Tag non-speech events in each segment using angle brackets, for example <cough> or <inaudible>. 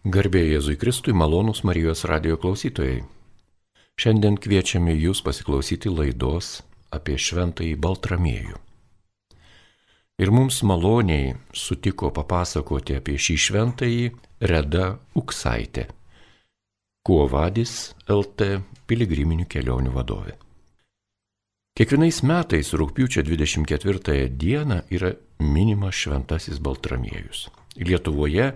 Garbė Jėzui Kristui malonūs Marijos radio klausytojai. Šiandien kviečiame jūs pasiklausyti laidos apie šventąjį Baltramiejų. Ir mums maloniai sutiko papasakoti apie šį šventąjį Reda Uksaitė, Kuo vadys LT piligriminių kelionių vadovė. Kiekvienais metais rūpiučio 24 dieną yra minimas šventasis Baltramiejus. Lietuvoje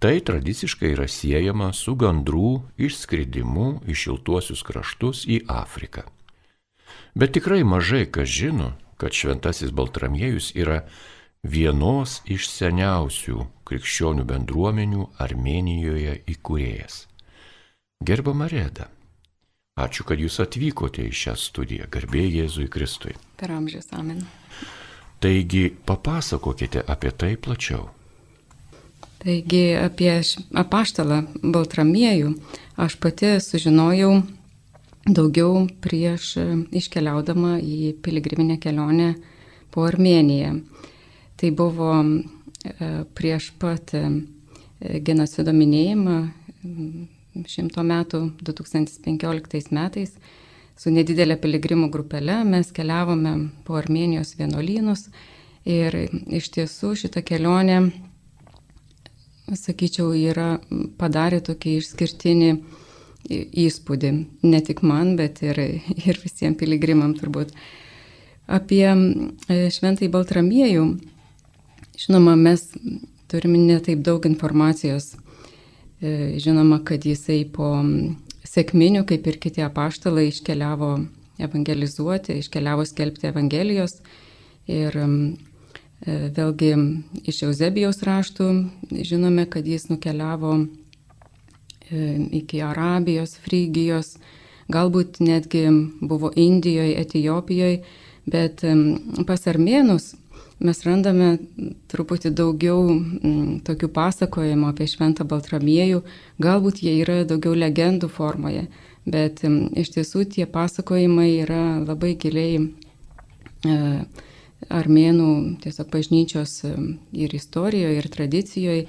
Tai tradiciškai yra siejama su gandrų išskridimu į šiltuosius kraštus į Afriką. Bet tikrai mažai kas žino, kad šventasis Baltramiejus yra vienos iš seniausių krikščionių bendruomenių Armenijoje įkūrėjas. Gerba Marėda, ačiū, kad jūs atvykote į šią studiją, garbė Jėzui Kristui. Per amžius amen. Taigi papasakokite apie tai plačiau. Taigi apie apaštalą Baltramiejų aš pati sužinojau daugiau prieš e, iškeliaudama į piligriminę kelionę po Armeniją. Tai buvo e, prieš pat e, genocido minėjimą šimto metų 2015 metais su nedidelė piligrimų grupelė mes keliavome po Armenijos vienuolynus ir iš tiesų šitą kelionę sakyčiau, yra padarė tokį išskirtinį įspūdį. Ne tik man, bet ir, <laughs> ir visiems piligrimam turbūt. Apie e, šventąjį Baltramiejų, žinoma, mes turime netaip daug informacijos. E, žinoma, kad jisai po sėkminių, kaip ir kiti apaštalai, iškeliavo evangelizuoti, iškeliavo skelbti Evangelijos. Ir vėlgi iš Eusebijaus raštų žinome, kad jis nukeliavo e, iki Arabijos, Frygijos, galbūt netgi buvo Indijoje, Etijopijoje, bet pas armėnus mes randame truputį daugiau tokių pasakojimų apie Šventą Baltramiejų, galbūt jie yra daugiau legendų formoje, bet iš tiesų tie pasakojimai yra labai giliai e, armėnų tiesiog bažnyčios ir istorijoje, ir tradicijoje.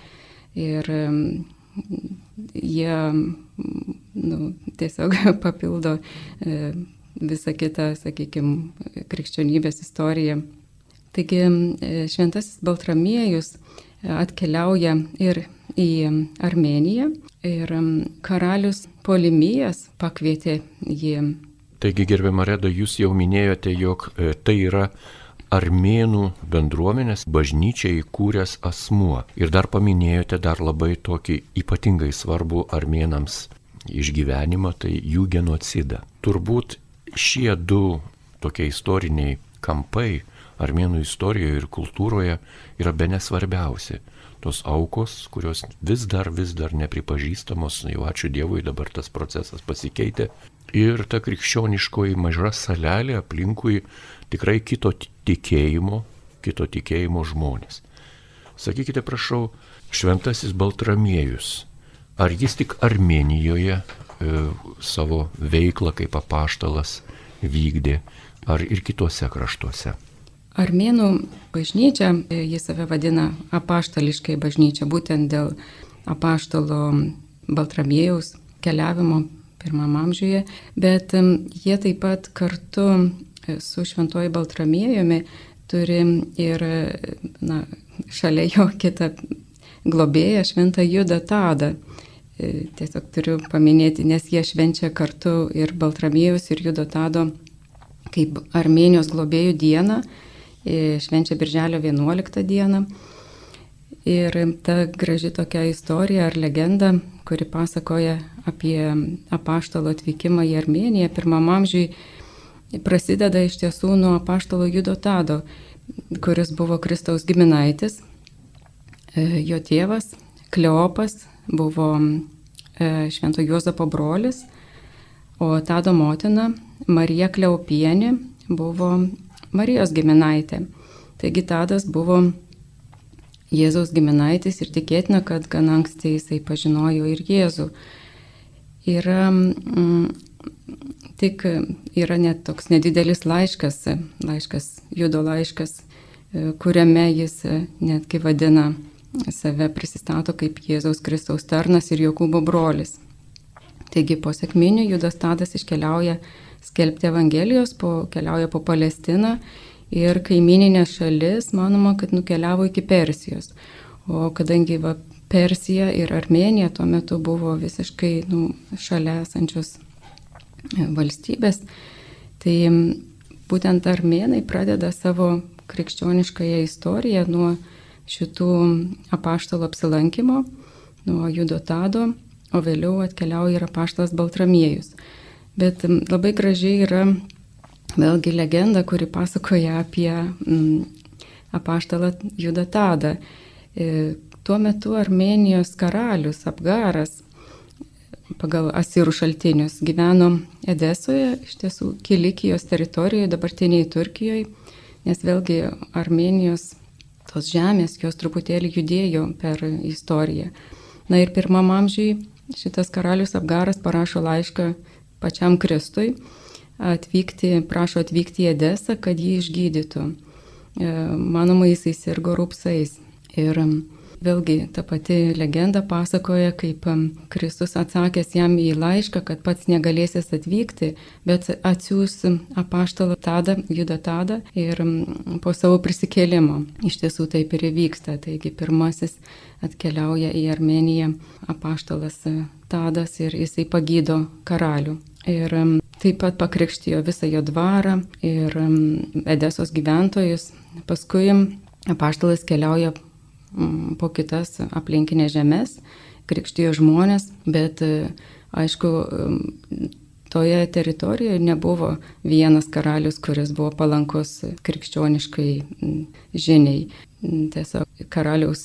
Ir jie nu, tiesiog <laughs> papildo e, visą kitą, sakykime, krikščionybės istoriją. Taigi e, šventasis Baltramiejus atkeliauja ir į Armeniją ir karalius Polimijas pakvietė jį. Taigi, gerbiama Reda, jūs jau minėjote, jog e, tai yra armėnų bendruomenės bažnyčią įkūręs asmuo. Ir dar paminėjote dar labai tokį ypatingai svarbų armėnams išgyvenimą, tai jų genocidą. Turbūt šie du tokie istoriniai kampai armėnų istorijoje ir kultūroje yra be nesvarbiausi. Tos aukos, kurios vis dar, vis dar nepripažįstamos, jau ačiū Dievui dabar tas procesas pasikeitė. Ir ta krikščioniškoji maža salelė aplinkui tikrai kito tikėjimo, kito tikėjimo žmonės. Sakykite, prašau, šventasis Baltramiejus, ar jis tik Armenijoje e, savo veiklą kaip apaštalas vykdė, ar ir kitose kraštuose? Armėnų bažnyčia, e, jis save vadina apaštališkai bažnyčia, būtent dėl apaštalo Baltramiejaus keliavimo pirmam amžiuje, bet jie taip pat kartu su šventoji Baltramiejumi turi ir na, šalia jo kitą globėją šventą Judą Tadą. E, tiesiog turiu paminėti, nes jie švenčia kartu ir Baltramiejus, ir Judo Tado kaip Armenijos globėjų dieną, e, švenčia Birželio 11 dieną. Ir ta graži tokia istorija ar legenda, kuri pasakoja apie apaštalo atvykimą į Armeniją pirmam amžiui, prasideda iš tiesų nuo paštalo Judo Tado, kuris buvo Kristaus giminaitis. E, jo tėvas Kleopas buvo e, Švento Juozapo brolis, o Tado motina Marija Kleopienė buvo Marijos giminaitė. Taigi Tadas buvo Jėzaus giminaitis ir tikėtina, kad gan anksti jisai pažinojo ir Jėzų. Yra mm, Tik yra net toks nedidelis laiškas, laiškas, judo laiškas, kuriame jis netgi vadina save prisistato kaip Jėzaus Kristaus tarnas ir Jokūbo brolis. Taigi po sėkminių Judas Tadas iškeliauja skelbti Evangelijos, po, keliauja po Palestiną ir kaimininė šalis, manoma, kad nukeliavo iki Persijos. O kadangi va, Persija ir Armenija tuo metu buvo visiškai nu, šalia esančios e, valstybės, tai būtent armenai pradeda savo krikščioniškąją istoriją nuo šitų apaštalo apsilankimo, nuo Judo Tado, o vėliau atkeliauja ir apaštalas Baltramiejus. Bet labai gražiai yra vėlgi legenda, kuri pasakoja apie apaštalą Judą Tadą. E, tuo metu Armenijos karalius Apgaras pagal asirų šaltinius gyveno Edesoje, iš tiesų Kilikijos teritorijoje, dabartiniai Turkijoje, nes vėlgi Armenijos tos žemės, jos truputėlį judėjo per istoriją. Na ir pirmam amžiui šitas karalius Apgaras parašo laišką pačiam Kristui, atvykti, prašo atvykti į Edesą, kad jį išgydytų. E, manoma, jisai sirgo rūpsais. Ir Vėlgi ta pati legenda pasakoja, kaip Kristus atsakęs jam į laišką, kad pats negalėsis atvykti, bet atsiūs apaštalą Tadą, Judą Tadą ir po savo prisikėlimo. Iš tiesų taip ir įvyksta. Taigi pirmasis atkeliauja į Armeniją apaštalas Tadas ir jisai pagydo karalių. Ir taip pat pakrikštijo visą jo dvarą ir Edesos gyventojus. Paskui apaštalas keliauja po kitas aplinkinės žemės, krikštijo žmonės, bet e, aišku, mm, toje teritorijoje nebuvo vienas karalius, kuris buvo palankus krikščioniškai mm, žiniai. Tiesiog karaliaus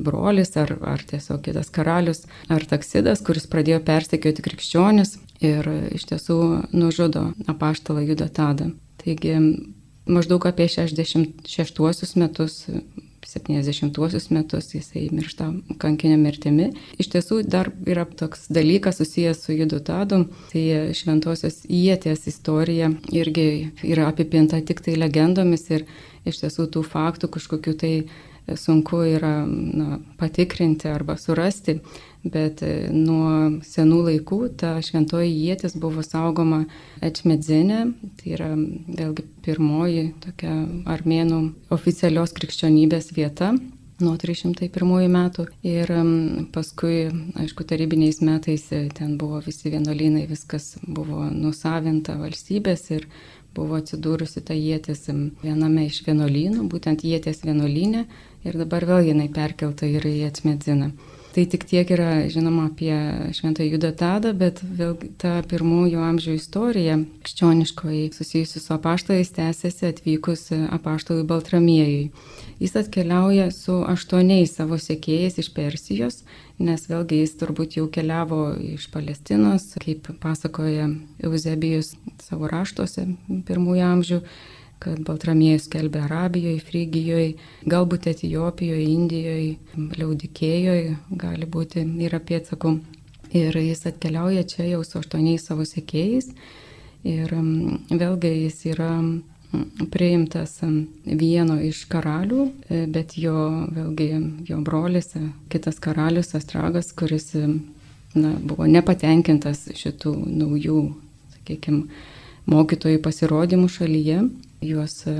brolis ar, ar tiesiog kitas karalius ar taksidas, kuris pradėjo persekioti krikščionis ir iš tiesų nužudo apaštalą Judą Tadą. Taigi maždaug apie 66 metus 70-uosius metus jisai miršta kankinio mirtimi. Iš tiesų dar yra toks dalykas susijęs su Judu Tadu, tai šventosios įėties istorija irgi yra apipinta tik tai legendomis ir iš tiesų tų faktų kažkokiu tai sunku yra na, patikrinti arba surasti, bet e, nuo senų laikų ta šventoji jėtis buvo saugoma Ečmedzinė, tai yra vėlgi pirmoji tokia armėnų oficialios krikščionybės vieta nuo 301 metų. Ir paskui, aišku, tarybiniais metais e, ten buvo visi vienuolynai, viskas buvo nusavinta valstybės ir buvo atsidūrusi ta jėtis viename iš vienuolynų, būtent jėties vienuolynė ir dabar vėl jinai perkelta yra į Atsmedziną. Tai tik tiek yra žinoma apie Šventą Judą Tadą, bet vėl ta pirmųjų amžių istorija krikščioniškoji susijusi su apaštalais tęsiasi atvykus apaštalui Baltramiejui. Jis atkeliauja su aštuoniais savo sėkėjais iš Persijos, nes vėlgi jis turbūt jau keliavo iš Palestinos, kaip pasakoja Eusebijus savo raštuose pirmųjų amžių kad Baltramiejus kelbė Arabijoje, Frygijoje, galbūt Etijopijoje, Indijoje, Liaudikėjoje, gali būti yra pėdsakų. Ir jis atkeliauja čia jau su aštuoniais savo sekėjais. Ir vėlgi jis yra priimtas vieno iš karalių, e, bet jo, vėlgi, jo brolis, e, kitas karalius Astragas, kuris na, buvo nepatenkintas šitų naujų, sakykime, mokytojų pasirodymų šalyje. Juos, e,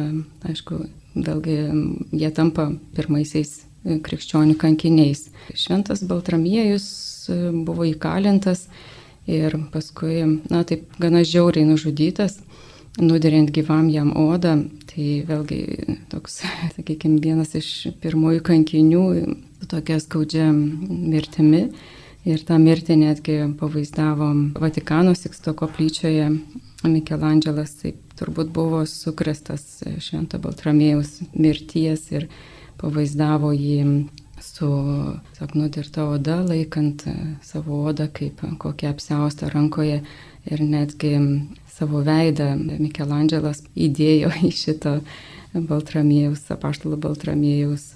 aišku, vėlgi jie tampa pirmaisiais krikščionių kankiniais. Šventas Baltramiejus buvo įkalintas ir paskui, na taip, gana žiauriai nužudytas nuderint gyvam jam odą, tai vėlgi toks, <laughs> sakykime, vienas iš pirmųjų kankinių tokia skaudžia mirtimi. Ir tą mirtį netgi pavaizdavo Vatikano Siksto koplyčioje Mikelandželas, taip turbūt buvo sukrestas Švento Baltramėjaus mirties ir pavaizdavo jį su, sak, nudirta oda, laikant savo odą kaip kokią apsiaustą rankoje ir netgi savo veidą Mikelandželas įdėjo į šitą Baltramėjaus, apaštalo Baltramėjaus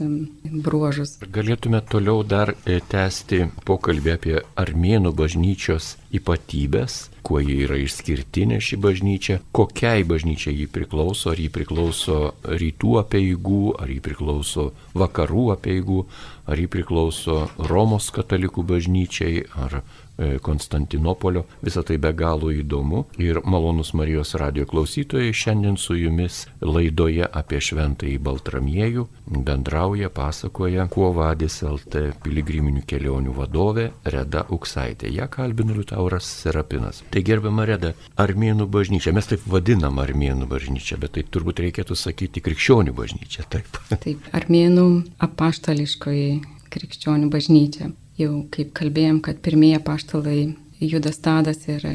bruožus. Galėtume toliau dar e, tęsti pokalbį apie armėnų bažnyčios ypatybės, kuo ji yra išskirtinė ši bažnyčia, kokiai bažnyčia ji priklauso, ar ji priklauso rytų apieigų, ar ji priklauso vakarų apieigų, ar ji priklauso Romos katalikų bažnyčiai, ar Konstantinopolio. Visą tai be galo įdomu ir malonus Marijos radio klausytojai šiandien su jumis laidoje apie šventąjį Baltramiejų bendrauja, pasakoja, kuo vadys LT piligriminių kelionių vadovė Reda Uksaitė. Ja kalbina Liutauras Serapinas. Tai gerbiama Reda, Armėnų bažnyčia, mes taip vadinam Armėnų bažnyčia, bet tai turbūt reikėtų sakyti krikščionių bažnyčia, taip. Taip, Armėnų apaštališkoji krikščionių bažnyčia jau kaip kalbėjom, kad pirmieji paštalai Judas Tadas ir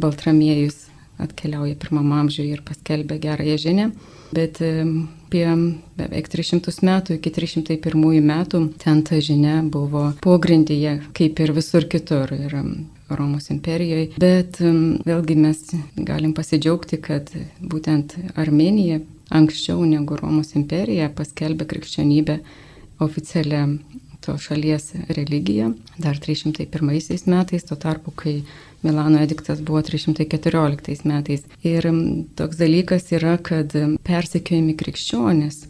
Baltramiejus atkeliauja pirmam amžiui ir paskelbė gerąją žinę, bet apie beveik 300 metų iki 301 metų ten ta žinia buvo pogrindyje, kaip ir visur kitur. Ir Romos imperijoje, bet vėlgi mes galim pasidžiaugti, kad būtent Armenija anksčiau negu Romos imperija paskelbė krikščionybę oficialią to šalies religiją dar 301 metais, tuo tarpu, kai Milano ediktas buvo 314 metais. Ir toks dalykas yra, kad persekiojami krikščionės e,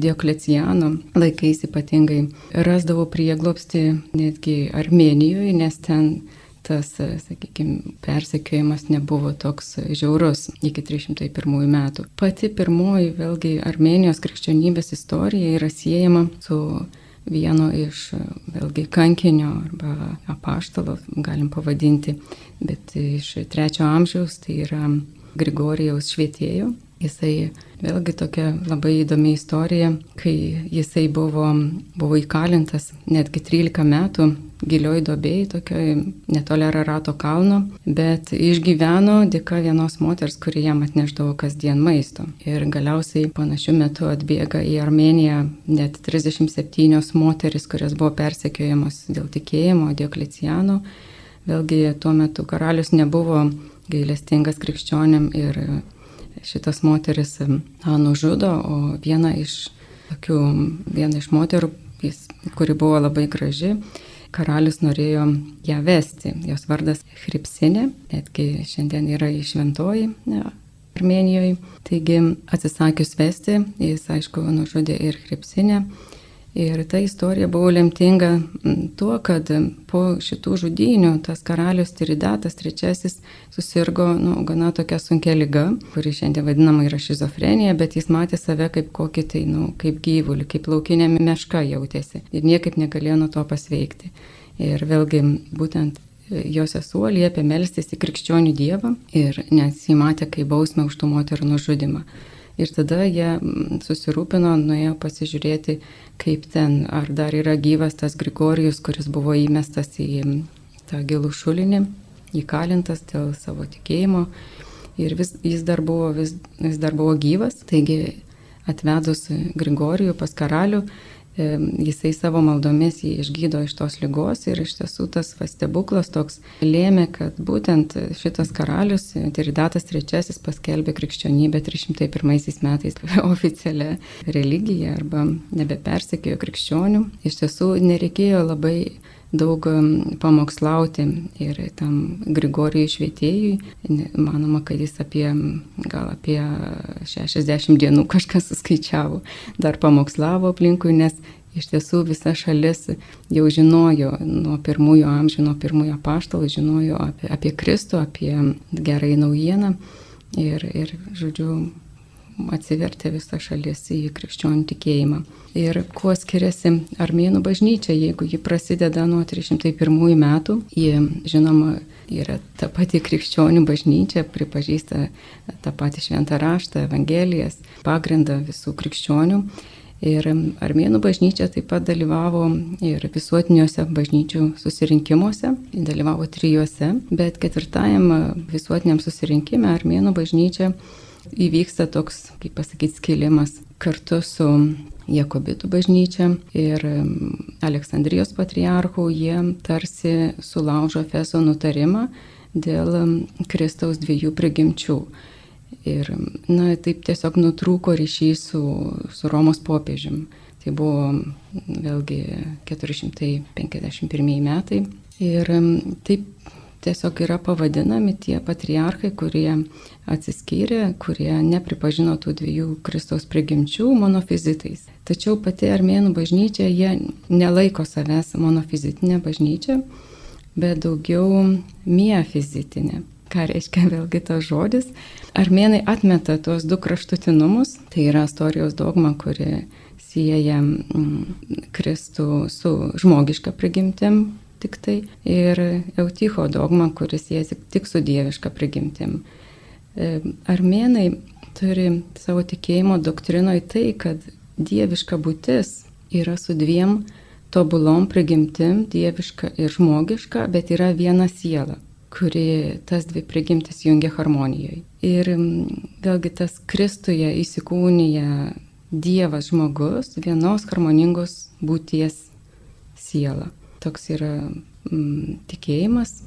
Diokleciano laikais ypatingai rasdavo prieglopsti netgi Armenijoje, nes ten tas, e, sakykime, persekiojimas nebuvo toks žiaurus iki 301 metų. Pati pirmoji, vėlgi, Armenijos krikščionybės istorija yra siejama su vieno iš vėlgi kankinio arba apaštalo, galim pavadinti, bet iš trečio amžiaus tai yra Grigorijaus švietėjo. Jisai vėlgi tokia labai įdomi istorija, kai jisai buvo, buvo įkalintas netgi 13 metų gilioj dobėjai, tokioj netoli Arato kalno, bet išgyveno dėka vienos moters, kuri jam atneždavo kasdien maisto. Ir galiausiai panašiu metu atbėga į Armeniją net 37 moteris, kurios buvo persekiojamos dėl tikėjimo, Diokleciano. Vėlgi tuo metu karalius nebuvo gailestingas krikščionėm ir šitas moteris nužudo, o viena iš tokių, viena iš moterų, jis, kuri buvo labai graži, karalius norėjo ją vesti. Jos vardas Hripsinė, netgi šiandien yra išventoji ne, Armenijoje. Taigi atsisakius vesti, jis aišku nužudė ir Hripsinę. Ir ta istorija buvo lemtinga tuo, kad po šitų žudynių tas karalius Tiridatas III susirgo nu, gana tokia sunkia lyga, kuri šiandien vadinama yra šizofrenija, bet jis matė save kaip kokį tai, nu, kaip gyvulį, kaip laukinė meška jautėsi ir niekaip negalėjo nuo to pasveikti. Ir vėlgi būtent jo sesuo liepė melstis į krikščionių dievą ir nes jį matė kaip bausmę už tų moterų nužudimą. Ir tada jie susirūpino, nuėjo pasižiūrėti, kaip ten, ar dar yra gyvas tas Grigorijus, kuris buvo įmestas į tą gilų šulinį, įkalintas dėl savo tikėjimo. Ir vis, jis dar buvo, vis, vis dar buvo gyvas, taigi atvedus Grigorijų pas karalių, jisai savo maldomis jį išgydo iš tos lygos ir iš tiesų tas stebuklas toks lėmė, kad būtent šitas karalius, Tiridatas III, paskelbė krikščionybę 301 metais <laughs> oficialią religiją arba nebepersekėjo krikščionių. Iš tiesų nereikėjo labai daug pamokslauti ir tam Grigorijui švietėjui. Manoma, kad jis apie, gal apie 60 dienų <laughs> kažkas suskaičiavo, dar pamokslavo aplinkui, nes iš tiesų visa šalis jau žinojo nuo pirmųjų amžių, nuo pirmųjų paštalų, žinojo apie, apie Kristų, apie gerąją naujieną. Ir, ir, žodžiu, atsivertė visa šalis į krikščionių tikėjimą. Ir kuo skiriasi armėnų bažnyčia, jeigu ji prasideda nuo 301 metų, ji žinoma yra ta pati krikščionių bažnyčia, pripažįsta tą patį šventą raštą, evangelijas, pagrindą visų krikščionių. Ir armėnų bažnyčia taip pat dalyvavo ir visuotiniuose bažnyčių susirinkimuose, dalyvavo trijuose, bet ketvirtajam visuotiniam susirinkime armėnų bažnyčia įvyksta toks, kaip pasakyti, skilimas kartu su Jekobitų bažnyčia ir Aleksandrijos patriarchų, jie tarsi sulaužo Feso nutarimą dėl Kristaus dviejų prigimčių. Ir, na, taip tiesiog nutrūko ryšys su, su Romos popiežium. Tai buvo vėlgi 451 metai. Ir taip tiesiog yra pavadinami tie patriarchai, kurie atsiskyrė, kurie nepripažino tų dviejų Kristaus prigimčių monofizitais. Tačiau pati armėnų bažnyčia, jie nelaiko savęs monofizitinė bažnyčia, bet daugiau miefizitinė. Ką reiškia vėlgi tas žodis? Armėnai atmeta tuos du kraštutinumus, tai yra istorijos dogma, kuri sieja mm, Kristų su žmogiška prigimtim, tik tai, ir Euticho dogma, kuris jėsi tik su dieviška prigimtim. E, armėnai turi savo tikėjimo doktrinoje tai, kad dieviška būtis yra su dviem tobulom prigimtim, dieviška ir žmogiška, bet yra viena siela kuri tas dvi prigimtis jungia harmonijoje. Ir vėlgi tas Kristuje įsikūnyja Dievas žmogus, vienos harmoningos būties siela toks yra mm, tikėjimas.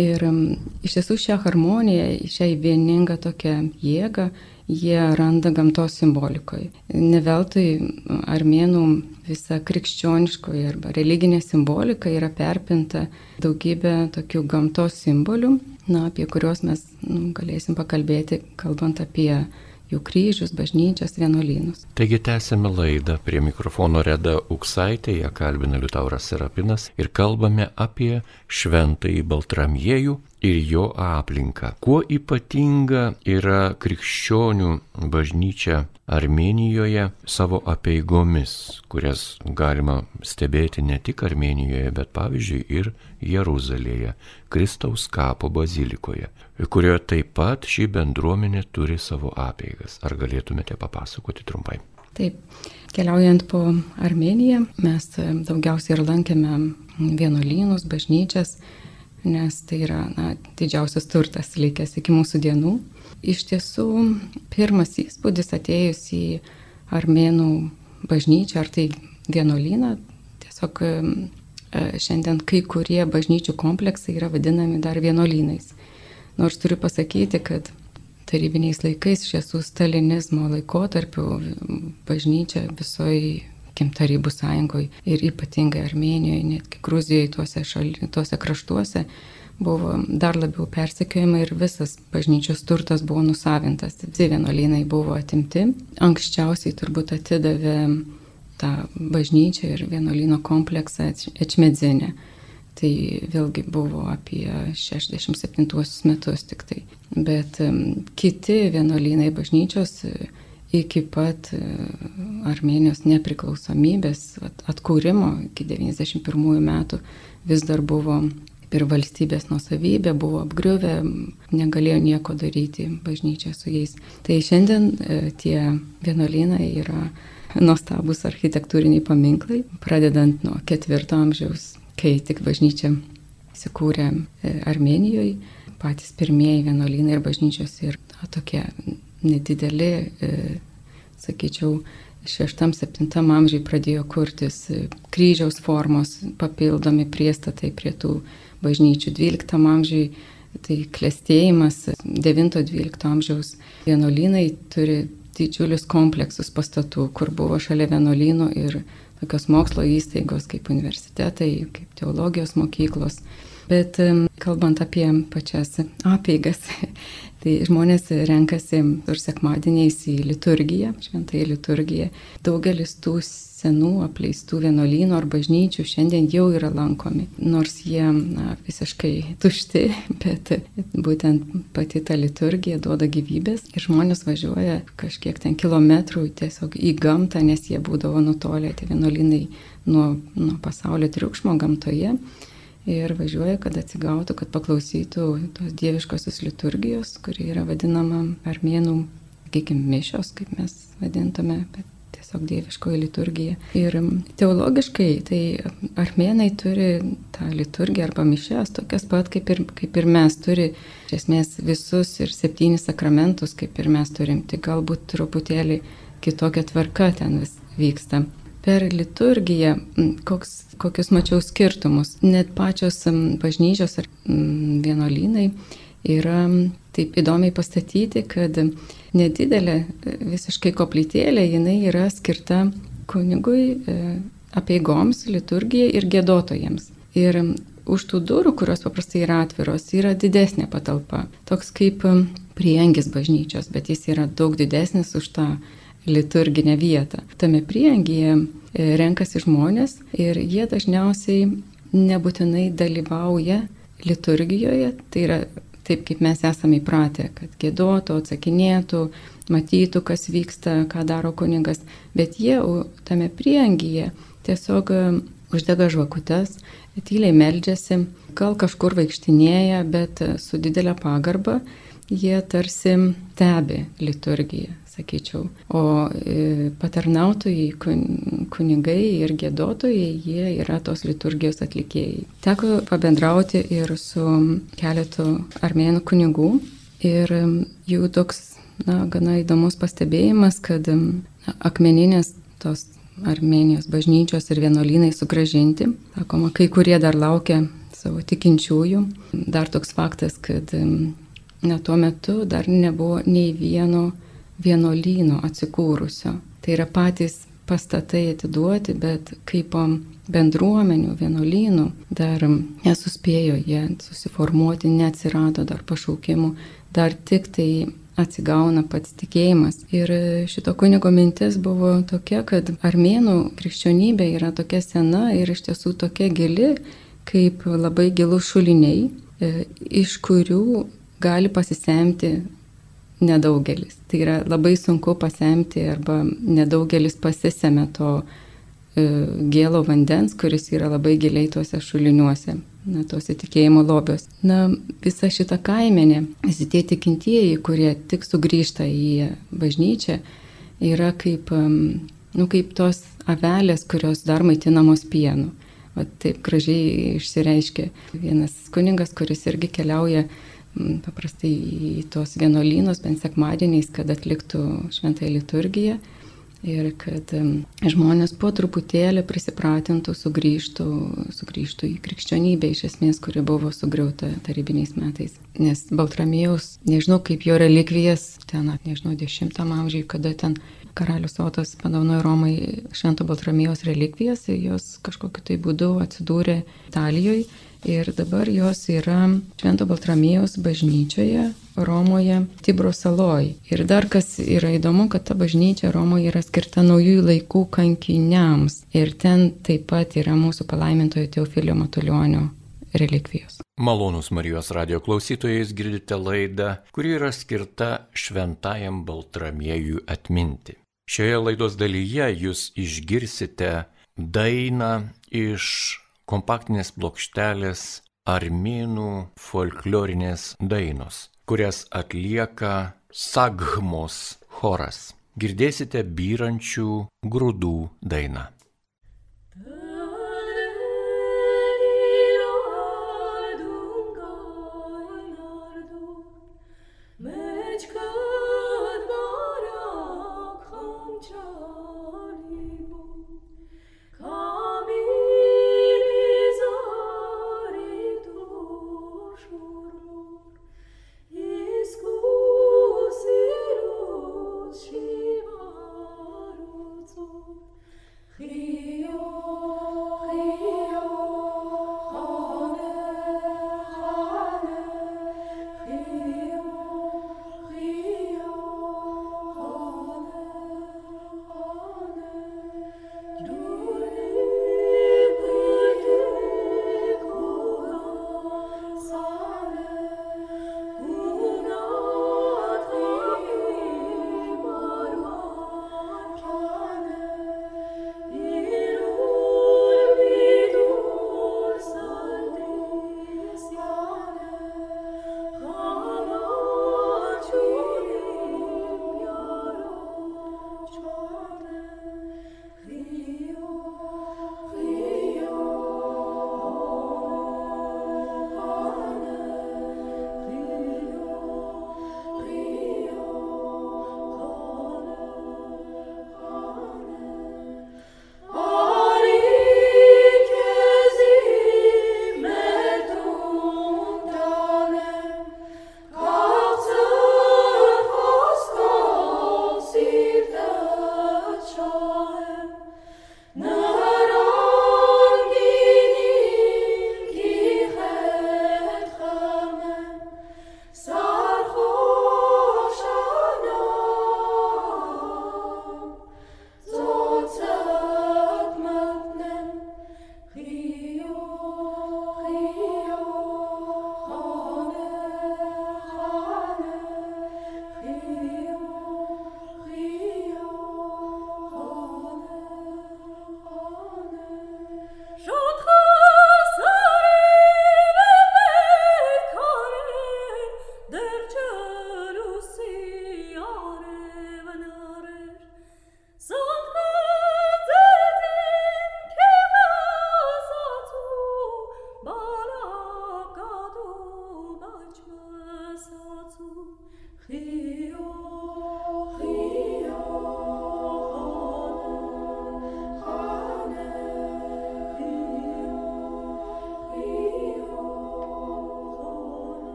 Ir mm, iš tiesų šią harmoniją, šią vieningą tokią jėgą jie randa gamtos simbolikoje. Neveltui armėnų visa krikščioniškoji arba religinė simbolika yra perpinta daugybė tokių gamtos simbolių, na, apie kuriuos mes nu, galėsim pakalbėti, kalbant apie jų kryžius, bažnyčias, vienuolynus. Taigi tęsėme laidą prie mikrofono Reda Uksaitė, ją kalbina Liutauras Serapinas ir kalbame apie šventąjį Baltramiejų ir jo aplinką. Kuo ypatinga yra krikščionių bažnyčia Armenijoje savo apieigomis, kurias galima stebėti ne tik Armenijoje, bet pavyzdžiui ir Jeruzalėje, Kristaus kapo bazilikoje, kurioje taip pat ši bendruomenė turi savo apieigas. Ar galėtumėte papasakoti trumpai? Taip, keliaujant po Armeniją, mes daugiausiai ir lankėme vienuolynus, bažnyčias, nes tai yra na, didžiausias turtas likęs iki mūsų dienų. Iš tiesų, pirmas įspūdis atėjus į armėnų bažnyčią ar tai vienuolyną, tiesiog e, šiandien kai kurie bažnyčių kompleksai yra vadinami dar vienuolynais. Nors turiu pasakyti, kad tarybiniais laikais, iš tiesų stalinizmo laikotarpiu, bažnyčia visoji kim Tarybų sąjungoje ir ypatingai Armenijoje, netgi Gruzijoje, tuose, šali, tuose kraštuose buvo dar labiau persekiojama ir visas bažnyčios turtas buvo nusavintas. Visi vienuolynai buvo atimti. Anksčiausiai turbūt atidavė tą bažnyčią ir vienuolyno kompleksą Ečmedzinę. Tai vėlgi buvo apie 67 metus tik tai. Bet kiti vienuolynai bažnyčios iki pat e, Armenijos nepriklausomybės atkūrimo iki 91 metų vis dar buvo ir valstybės nusavybė, buvo apgriuvę, negalėjo nieko daryti bažnyčia su jais. Tai šiandien e, tie vienuolynai yra nuostabus architektūriniai paminklai, pradedant nuo ketvirto amžiaus, kai tik bažnyčia įsikūrė e, Armenijoje, patys pirmieji vienuolynai ir bažnyčios ir tokie nedideli, e, sakyčiau, 6-7 amžiai pradėjo kurtis e, kryžiaus formos papildomi priestatai prie tų bažnyčių 12 amžiai. Tai klėstėjimas 9-12 amžiaus vienuolynai turi didžiulius kompleksus pastatų, kur buvo šalia vienuolynų ir tokios mokslo įstaigos kaip universitetai, kaip teologijos mokyklos. Bet kalbant apie pačias apeigas, Tai žmonės renkasi ir sekmadieniais į liturgiją, šventąją liturgiją. Daugelis tų senų apleistų vienuolynų ar bažnyčių šiandien jau yra lankomi, nors jie na, visiškai tušti, <laughs> bet būtent pati ta liturgija duoda gyvybės ir žmonės važiuoja kažkiek ten kilometrų tiesiog į gamtą, nes jie būdavo nutolę tie vienuolynai nuo, nuo pasaulio triukšmo gamtoje ir važiuoja, kad atsigautų, kad paklausytų tos dieviškosios liturgijos, kuri yra vadinama armėnų, sakykime, mišios, kaip mes vadintume, bet tiesiog dieviškoji liturgija. Ir teologiškai tai armėnai turi tą liturgiją arba mišes tokias pat kaip ir, kaip ir mes, turi iš esmės visus ir septynis sakramentus, kaip ir mes turim, tik galbūt truputėlį kitokia tvarka ten vis vyksta per liturgiją, koks, kokius mačiau skirtumus. Net pačios bažnyčios ar vienuolynai yra taip įdomiai pastatyti, kad nedidelė visiškai koplytėlė, jinai yra skirta kunigui, e, apieigoms, liturgijai ir gėdotojams. Ir už tų durų, kurios paprastai yra atviros, yra didesnė patalpa. Toks kaip priengis bažnyčios, bet jis yra daug didesnis už tą liturginę vietą. Tame priengyje e, renkasi žmonės ir jie dažniausiai nebūtinai dalyvauja liturgijoje, tai yra taip, kaip mes esame įpratę, kad gėdotų, atsakinėtų, matytų, kas vyksta, ką daro kuningas, bet jie tame priengyje tiesiog e, uždega žvakutes, tyliai meldžiasi, gal kažkur vaikštinėja, bet su didelė pagarba jie tarsi stebi liturgiją, sakyčiau. O e, patarnautojai, kunigai ir gėdotojai, jie yra tos liturgijos atlikėjai. Teko pabendrauti ir su keletu armėnų kunigų ir jų toks, na, gana įdomus pastebėjimas, kad na, akmeninės tos Armenijos bažnyčios ir vienuolynai sugražinti. Sakoma, kai kurie dar laukia savo tikinčiųjų. Dar toks faktas, kad ne tuo metu dar nebuvo nei vieno vienuolyno atsikūrusio. Tai yra patys pastatai atiduoti, bet kaip bendruomenių, vienuolynų dar nesuspėjo jie susiformuoti, neatsirado dar pašaukimų, dar tik tai atsigauna pats tikėjimas. Ir šito kunigo mintis buvo tokia, kad armėnų krikščionybė yra tokia sena ir iš tiesų tokia gili, kaip labai gilus šuliniai, e, iš kurių gali pasisemti nedaugelis. Tai yra labai sunku pasemti arba nedaugelis pasisėmė to e, gėlo vandens, kuris yra labai giliai tuose šuliniuose na, tos įtikėjimo lobios. Na, visa šita kaimenė, visi tie tikintieji, kurie tik sugrįžta į bažnyčią, yra kaip, nu, kaip tos avelės, kurios dar maitinamos pienu. O taip gražiai išsireiškia vienas kuningas, kuris irgi keliauja paprastai į tuos vienuolynus, bent sekmadieniais, kad atliktų šventąją liturgiją ir kad žmonės po truputėlį prisipratintų, sugrįžtų, sugrįžtų į krikščionybę iš esmės, kuri buvo sugriauta tarybiniais metais. Nes Baltramėjaus, nežinau kaip jo relikvijas, ten, nežinau, 10 amžiai, kada ten karalius Otas padaunojo Romai Švento Baltramėjaus relikvijas, jos kažkokiu tai būdu atsidūrė Italijoje ir dabar jos yra Švento Baltramėjaus bažnyčioje Romoje, Tibro saloj. Ir dar kas yra įdomu, kad ta bažnyčia Romoje yra skirta naujųjų laikų kankiniams. Ir ten taip pat yra mūsų palaimintojo Teofilio Matulionio relikvijos. Malonus Marijos radio klausytojais girdite laidą, kuri yra skirta šventajam Baltramiejui atminti. Šioje laidos dalyje jūs išgirsite dainą iš kompaktinės plokštelės armėnų folklorinės dainos, kurias atlieka Saghmos choras. Girdėsite byrančių grūdų dainą.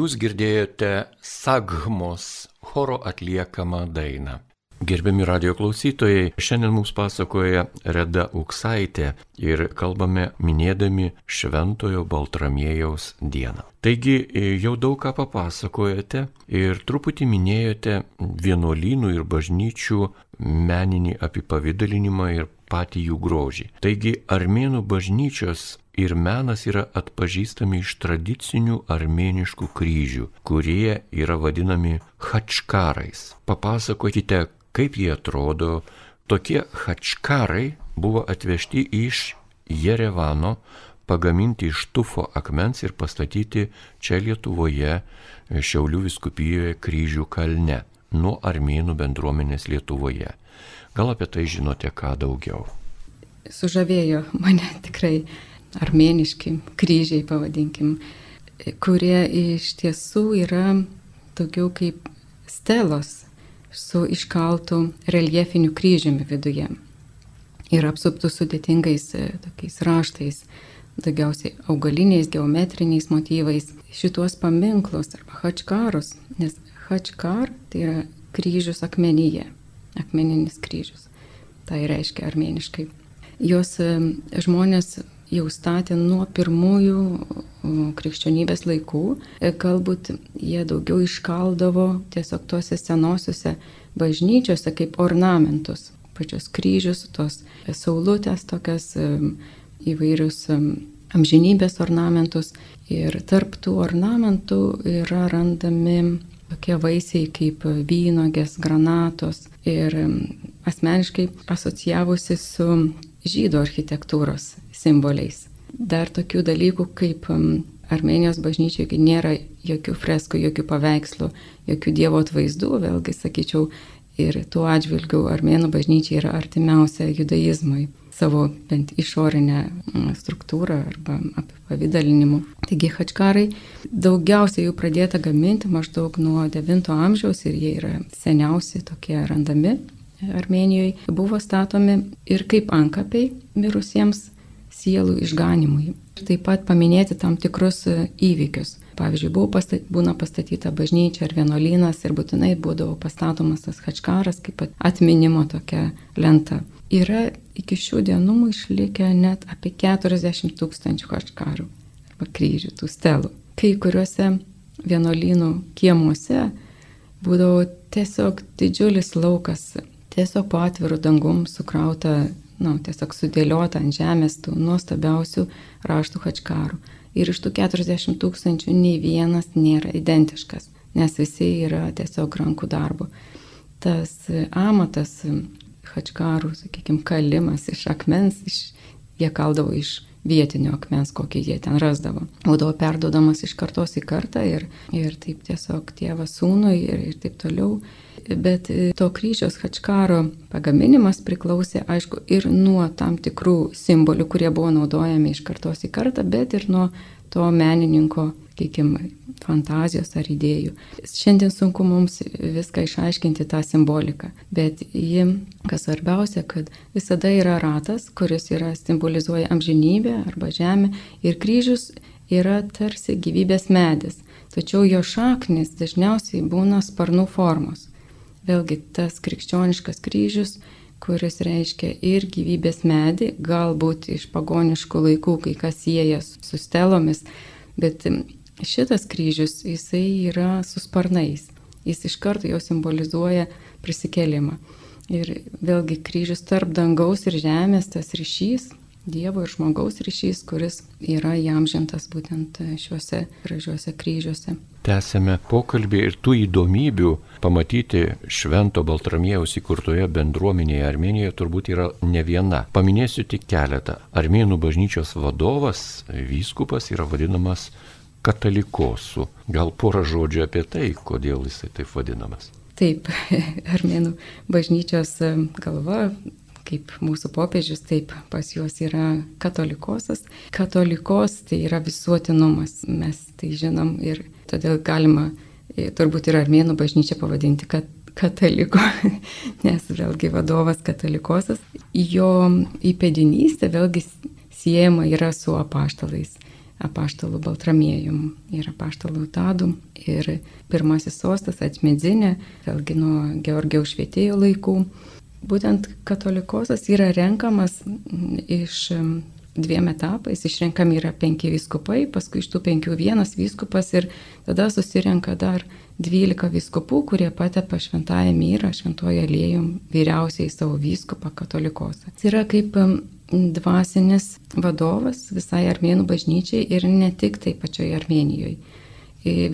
Jūs girdėjote Sagmos choro atliekamą dainą. Gerbiami radio klausytojai, šiandien mums pasakoja Reda Uksaitė ir kalbame minėdami Šventojo Baltramiejaus dieną. Taigi jau daug ką papasakojate ir truputį minėjote vienuolynų ir bažnyčių meninį apipavydalinimą ir patį jų grožį. Taigi armėnų bažnyčios ir menas yra atpažįstami iš tradicinių armėniškų kryžių, kurie yra vadinami hačkarais. Papasakokite, kaip jie atrodo. Tokie hačkarai buvo atvežti iš Jerevano, pagaminti iš tufo akmens ir pastatyti čia Lietuvoje, Šiaulių viskupijoje kryžių kalne, nuo armėnų bendruomenės Lietuvoje. Gal apie tai žinote ką daugiau? Sužavėjo mane tikrai armėniški kryžiai, pavadinkim, kurie iš tiesų yra daugiau kaip stelos su iškaltu reljefiniu kryžiumi viduje ir apsuptų sudėtingais e, tokiais raštais, daugiausiai augaliniais, geometriniais motyvais. Šituos paminklus arba hačkarus, nes hačkar tai yra kryžius akmenyje, akmeninis kryžius. Tai reiškia armeniškai. Jos e, žmonės jau statė nuo pirmųjų krikščionybės laikų. Galbūt jie daugiau iškaldavo tiesiog tuose senosiuose bažnyčiose kaip ornamentus. Pačios kryžius, tos saulutės, tokias įvairius amžinybės ornamentus. Ir tarp tų ornamentų yra randami tokie vaisiai kaip vynogės, granatos. Ir asmeniškai asocijavosi su žydų architektūros simboliais. Dar tokių dalykų kaip um, Armenijos bažnyčioje nėra jokių freskų, jokių paveikslų, jokių dievo atvaizdų, vėlgi sakyčiau, ir tuo atžvilgiu armėnų bažnyčia yra artimiausia judaizmui savo bent išorinę mm, struktūrą arba apivydalinimu. Taigi hačkarai daugiausiai jų pradėta gaminti maždaug nuo 9 amžiaus ir jie yra seniausi tokie randami Armenijoje, buvo statomi ir kaip ankapiai mirusiems sielų išganimui. Taip pat paminėti tam tikrus e, įvykius. Pavyzdžiui, pastat, būna pastatyta bažnyčia ar vienuolynas ir būtinai būdavo pastatomas tas hačkaras kaip atminimo tokia lenta. Yra iki šių dienų išlikę net apie 40 tūkstančių hačkarų arba kryžių, tų stelų. Kai kuriuose vienuolynų kiemuose būdavo tiesiog didžiulis laukas, tiesiog po atvirų dangum sukrauta nu, tiesiog sudėliota ant žemės tų nuostabiausių raštų hačkarų. Ir iš tų 40 tūkstančių nei vienas nėra identiškas, nes visi yra tiesiog rankų darbo. Tas amatas hačkarų, sakykime, kalimas iš akmens, iš, jie kaldavo iš vietinio akmens, kokį jie ten rasdavo. Būdavo perdodamas iš kartos į kartą ir, ir taip tiesiog tėvas sūnui ir, ir taip toliau. Bet to kryžiaus hačkaro pagaminimas priklausė, aišku, ir nuo tam tikrų simbolių, kurie buvo naudojami iš kartos į kartą, bet ir nuo to menininko, sakykime, fantazijos ar idėjų. Šiandien sunku mums viską išaiškinti tą simboliką, bet ji, kas svarbiausia, kad visada yra ratas, kuris yra simbolizuoja amžinybę arba žemę ir kryžius yra tarsi gyvybės medis, tačiau jo šaknis dažniausiai būna sparnų formos. Vėlgi tas krikščioniškas kryžius kuris reiškia ir gyvybės medį, galbūt iš pagoniškų laikų kai kas siejas su stelomis, bet šitas kryžius, jisai yra su sparnais. Jis iš karto jau simbolizuoja prisikelimą. Ir vėlgi kryžius tarp dangaus ir žemės, tas ryšys, Dievo ir žmogaus ryšys, kuris yra įamžintas būtent šiuose gražiuose kryžiuose. Tęsėme pokalbį ir tų įdomybių pamatyti Švento Baltramiejaus įkurtoje bendruomenėje Armenijoje turbūt yra ne viena. Paminėsiu tik keletą. Armėnų bažnyčios vadovas, vyskupas yra vadinamas katalikosų. Gal porą žodžių apie tai, kodėl jisai taip vadinamas. Taip, <laughs> armėnų bažnyčios e, galva, kaip mūsų popiežius, taip pas juos yra katolikosas. Katolikos tai yra visuotinumas, mes tai žinom ir todėl galima e, turbūt ir armėnų bažnyčią pavadinti, kad kataliko, <laughs> nes vėlgi vadovas katalikosas. Jo įpėdinystė vėlgi siejama yra su apaštalais apaštalų Baltramiejum ir apaštalų Tadų. Ir pirmasis sostas Atmedzinė, vėlgi nuo Georgijaus švietėjo laikų. Būtent katolikosas yra renkamas iš dviem etapais. Išrenkami yra penki vyskupai, paskui iš tų penkių vienas vyskupas ir tada susirenka dar dvylika vyskupų, kurie patepa šventąją myrą, šventoje aliejum vyriausiai savo vyskupą katolikosą. Tai yra kaip dvasinis vadovas visai armėnų bažnyčiai ir ne tik tai pačioje Armenijoje,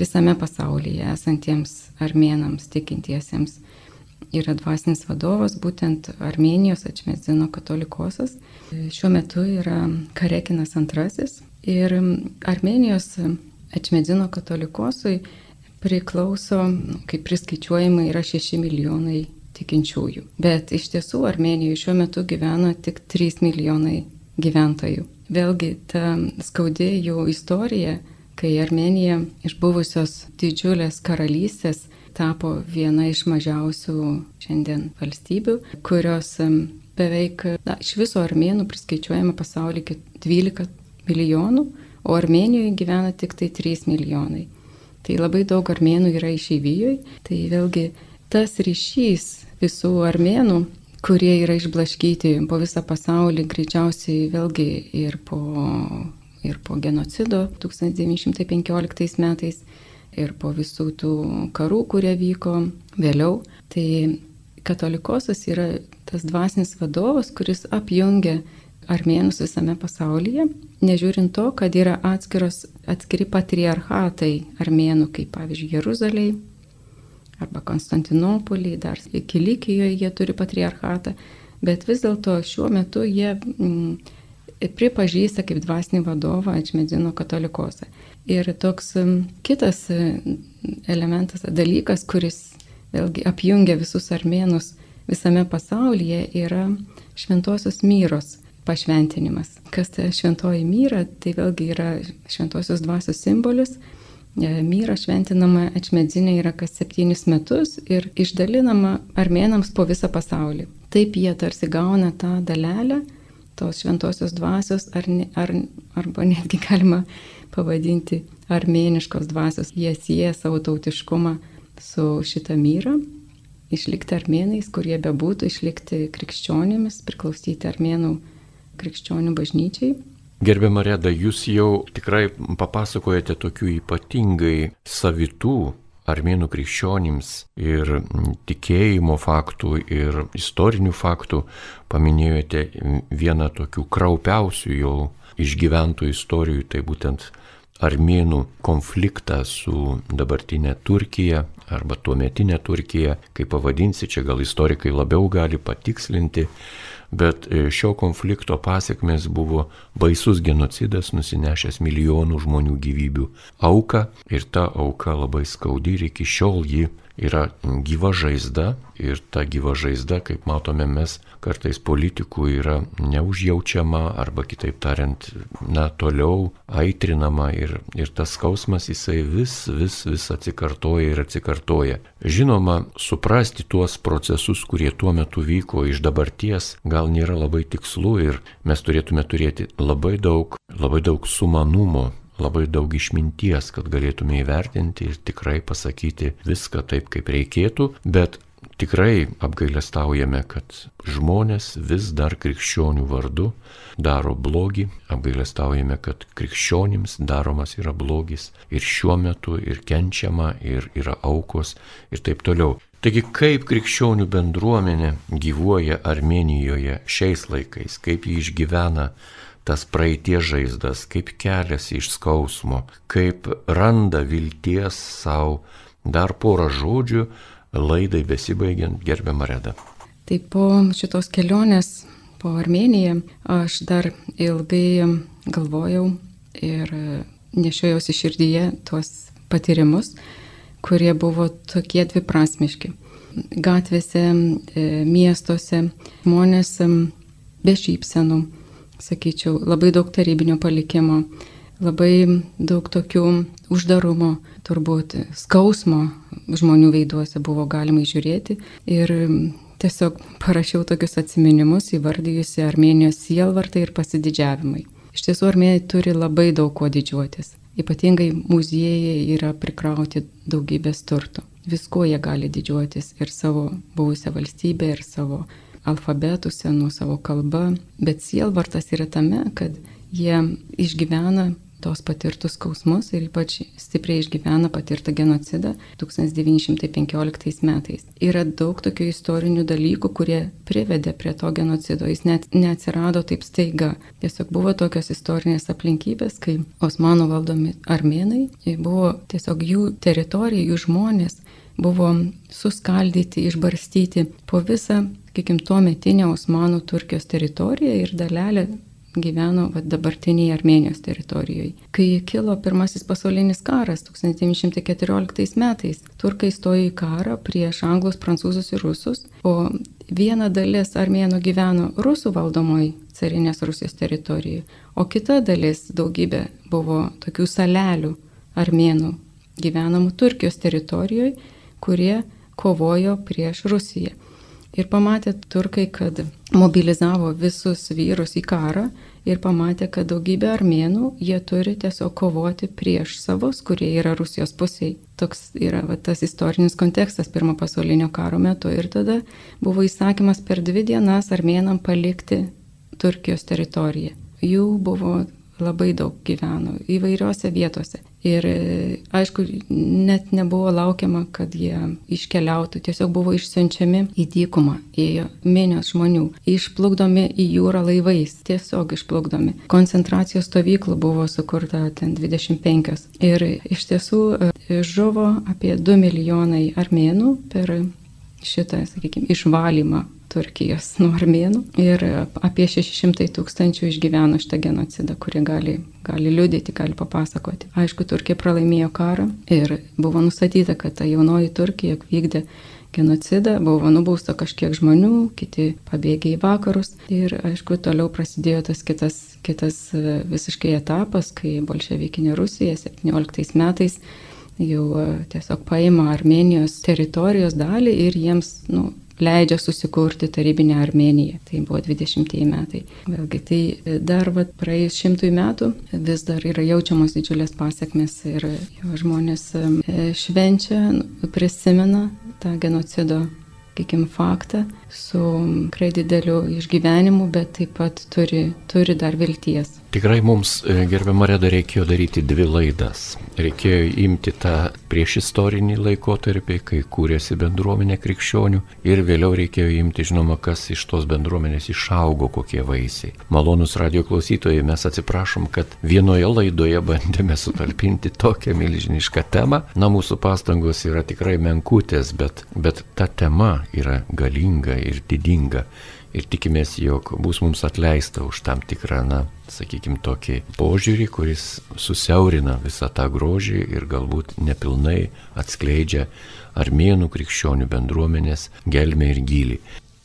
visame pasaulyje esantiems armėnams tikintiesiems yra dvasinis vadovas, būtent Armenijos atšmezino katolikosas. Šiuo metu yra Karekinas II ir Armenijos atšmezino katolikosui priklauso, kaip priskaičiuojama, yra 6 milijonai tikinčiųjų. Bet iš tiesų Armenijoje šiuo metu gyvena tik 3 milijonai gyventojų. Vėlgi ta skaudė jų istorija, kai Armenija iš buvusios didžiulės karalystės tapo viena iš mažiausių šiandien valstybių, kurios beveik, na, iš viso armėnų priskaičiuojama pasaulyje 12 milijonų, o Armenijoje gyvena tik tai 3 milijonai. Tai labai daug armėnų yra išeivijoje, tai vėlgi tas ryšys visų armėnų, kurie yra išblaškyti po visą pasaulį, greičiausiai vėlgi ir po, ir po genocido 1915 metais, ir po visų tų karų, kurie vyko vėliau. Tai katolikosas yra tas dvasinis vadovas, kuris apjungia armėnus visame pasaulyje, nežiūrint to, kad yra atskiros, atskiri patriarchatai armėnų, kaip pavyzdžiui Jeruzalėje, arba Konstantinopolį, dar Kilikijoje jie turi patriarchatą, bet vis dėlto šiuo metu jie mm, pripažįsta kaip dvasinį vadovą Atšmedzino katolikosą. Ir toks mm, kitas mm, elementas, dalykas, kuris vėlgi apjungia visus armėnus visame pasaulyje, yra šventosios myros pašventinimas. Kas tai šventoji myra, tai vėlgi yra šventosios dvasios simbolis E, myra šventinama atšmedzinė yra kas septynis metus ir išdalinama armėnams po visą pasaulį. Taip jie tarsi gauna tą dalelę tos šventosios dvasios, ar, ar, arba netgi galima pavadinti armėniškos dvasios. Jie sieja savo tautiškumą su šitą myrą, išlikti armėnais, kurie bebūtų, išlikti krikščionimis, priklausyti armėnų krikščionių bažnyčiai. Gerbiama Reda, jūs jau tikrai papasakojate tokių ypatingai savitų armėnų krikščionims ir tikėjimo faktų ir istorinių faktų. Paminėjote vieną tokių kraupiausių jau išgyventų istorijų, tai būtent armėnų konfliktą su dabartinė Turkija arba tuometinė Turkija, kaip pavadinsi, čia gal istorikai labiau gali patikslinti bet e, šio konflikto pasiekmes buvo baisus genocidas, nusinešęs milijonų žmonių gyvybių auką ir ta auka labai skaudi ir iki šiol ji yra gyva žaizda ir ta gyva žaizda, kaip matome mes, kartais politikų yra neužjaučiama arba kitaip tariant, na, toliau aitrinama ir, ir tas skausmas jisai vis, vis, vis atsikartoja ir atsikartoja. Žinoma, suprasti tuos procesus, kurie tuo metu vyko iš dabarties, gal nėra labai tikslu ir mes turėtume turėti labai daug, labai daug sumanumo labai daug išminties, kad galėtume įvertinti ir tikrai pasakyti viską taip, kaip reikėtų, bet tikrai apgailestaujame, kad žmonės vis dar krikščionių vardu daro blogį, apgailestaujame, kad krikščionims daromas yra blogis ir šiuo metu ir kenčiama, ir yra aukos ir taip toliau. Taigi kaip krikščionių bendruomenė gyvuoja Armenijoje šiais laikais, kaip jį išgyvena tas praeitie žaizdas, kaip keliasi iš skausmo, kaip randa vilties savo. Dar porą žodžių laidai besibaigiant gerbiamą redą. Tai po šitos kelionės po Armeniją aš dar ilgai galvojau ir nešiojausi širdyje tuos patyrimus, kurie buvo tokie dviprasmiški. Gatvėse, e, miestuose žmonės be šypsenų, sakyčiau, labai daug tarybinio palikimo, labai daug tokių uždarumo, turbūt skausmo žmonių veiduose buvo galima žiūrėti. Ir tiesiog parašiau tokius atminimus įvardyjusi Armenijos sielvartai ir pasididžiavimai. Iš tiesų armėnai turi labai daug ko didžiuotis. Ypatingai muziejai yra prikrauti daugybės turtų. Viskuo jie gali didžiuotis ir savo buvusią valstybę, ir savo alfabetų senų, savo kalbą. Bet sielvartas yra tame, kad jie išgyvena tos patirtus skausmus ir ypač stipriai išgyvena patirtą genocidą 1915 metais. Yra daug tokių istorinių dalykų, kurie privedė prie to genocido. Jis net neatsirado taip staiga. Tiesiog buvo tokios istorinės aplinkybės, kai Osmanų valdomi armenai buvo tiesiog jų teritorija, jų žmonės buvo suskaldyti, išbarstyti po visą, sakykim, tuo metinę Osmanų Turkijos teritoriją ir dalelę gyveno va, dabartiniai Armenijos teritorijoje. Kai kilo pirmasis pasaulinis karas 1914 metais, turkai stojo į karą prieš anglus, prancūzus ir rusus, o viena dalis armėnų gyveno rusų valdomoj carinės Rusijos teritorijoje, o kita dalis daugybė buvo tokių salelių armėnų gyvenamų Turkijos teritorijoje, kurie kovojo prieš Rusiją. Ir pamatė turkai, kad mobilizavo visus vyrus į karą ir pamatė, kad daugybė armėnų jie turi tiesiog kovoti prieš savus, kurie yra Rusijos pusėje. Toks yra va, tas istorinis kontekstas pirmo pasaulinio karo metu. Ir tada buvo įsakymas per dvi dienas armėnam palikti Turkijos teritoriją. Jų buvo labai daug gyveno įvairiose vietose. Ir aišku, net nebuvo laukiama, kad jie iškeliautų, tiesiog buvo išsiunčiami į dykumą, ėjo minios žmonių, išplukdomi į jūrą laivais, tiesiog išplukdomi. Koncentracijos stovyklų buvo sukurta ten 25. Ir iš tiesų e, žuvo apie 2 milijonai armėnų per šitą, sakykime, išvalymą Turkijos nuo armėnų ir apie 600 tūkstančių išgyveno šitą genocidą, kurį gali, gali liudyti, gali papasakoti. Aišku, Turkija pralaimėjo karą ir buvo nustatyta, kad ta jaunoji Turkija vykdė genocidą, buvo nubausta kažkiek žmonių, kiti pabėgė į vakarus ir aišku, toliau prasidėjo tas kitas, kitas visiškai etapas, kai bolševikinė Rusija 17 metais jau tiesiog paima Armenijos teritorijos dalį ir jiems, nu, leidžia susikurti tarybinę Armeniją. Tai buvo 20 metai. Vėlgi, tai dar vat, praėjus šimtui metų vis dar yra jaučiamos didžiulės pasiekmes ir žmonės e, švenčia, prisimena tą genocido sakykim, faktą su tikrai dideliu išgyvenimu, bet taip pat turi, turi dar vilties. Tikrai mums, e, gerbiamą Redą, reikėjo daryti dvi laidas. Reikėjo imti tą prieš istorinį laikotarpį, kai kūrėsi bendruomenė krikščionių ir vėliau reikėjo imti, žinoma, kas iš tos bendruomenės išaugo, kokie vaisiai. Malonus radio klausytojai, mes atsiprašom, kad vienoje laidoje bandėme sutalpinti tokią milžinišką temą. Na, mūsų pastangos yra tikrai menkutės, bet, bet ta tema yra galinga ir didinga. Ir tikimės, jog bus mums atleista už tam tikrą, na, sakykime, tokį požiūrį, kuris susiaurina visą tą grožį ir galbūt nepilnai atskleidžia armėnų krikščionių bendruomenės gelmę ir gilį.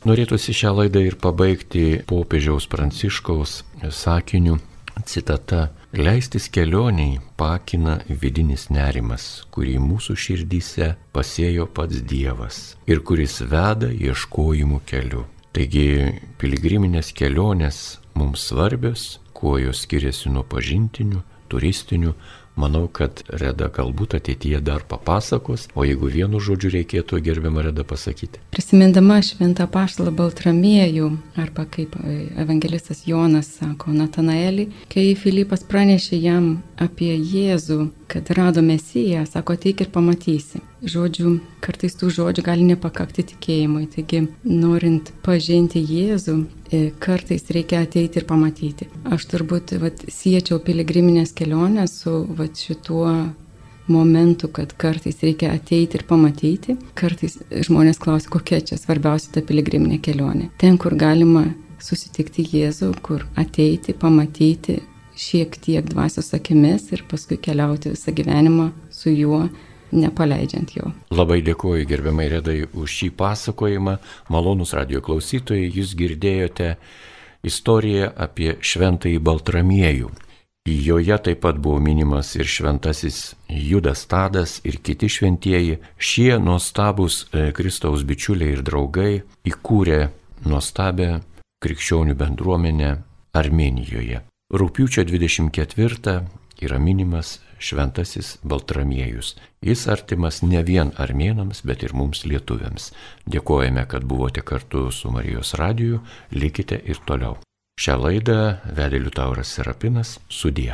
Norėtųsi šią laidą ir pabaigti popiežiaus pranciškaus sakiniu citata Leistis kelioniai pakina vidinis nerimas, kurį mūsų širdyse pasėjo pats Dievas ir kuris veda ieškojimų keliu. Taigi piligriminės kelionės mums svarbios, kuo jos skiriasi nuo pažintinių, turistinių, Manau, kad Reda galbūt ateityje dar papasakos, o jeigu vienu žodžiu reikėtų gerbiamą Redą pasakyti. Prisimindama šventą paštalą Baltramiejų, arba kaip e, evangelistas Jonas sako Natanaelį, kai Filipas pranešė jam apie Jėzų, kad rado Mesiją, sako, ateik ir pamatysi. Žodžių, kartais tų žodžių gali nepakakti tikėjimui. Taigi, norint pažinti Jėzų, e, kartais reikia ateiti ir pamatyti. Aš turbūt vat, siečiau piligriminės kelionės su vat, šituo momentų, kad kartais reikia ateiti ir pamatyti. Kartais žmonės klausia, kokia čia svarbiausia ta piligriminė kelionė. Ten, kur galima susitikti Jėzų, kur ateiti, pamatyti, šiek tiek dvasios akimis ir paskui keliauti visą gyvenimą su juo, nepaleidžiant jo. Labai dėkuoju gerbiamai Redai už šį pasakojimą. Malonus radio klausytojai, jūs girdėjote istoriją apie šventąjį Baltramiejų. Joje taip pat buvo minimas ir šventasis Judas Tadas ir kiti šventieji. Šie nuostabus e, Kristaus bičiuliai ir draugai įkūrė nuostabę krikščionių bendruomenę Armenijoje. Rūpiučio 24 yra minimas šventasis Baltramiejus. Jis artimas ne vien armėnams, bet ir mums lietuviams. Dėkojame, kad buvote kartu su Marijos radiju, likite ir toliau. Šią laidą vedė Liutauras Serapinas, sudie.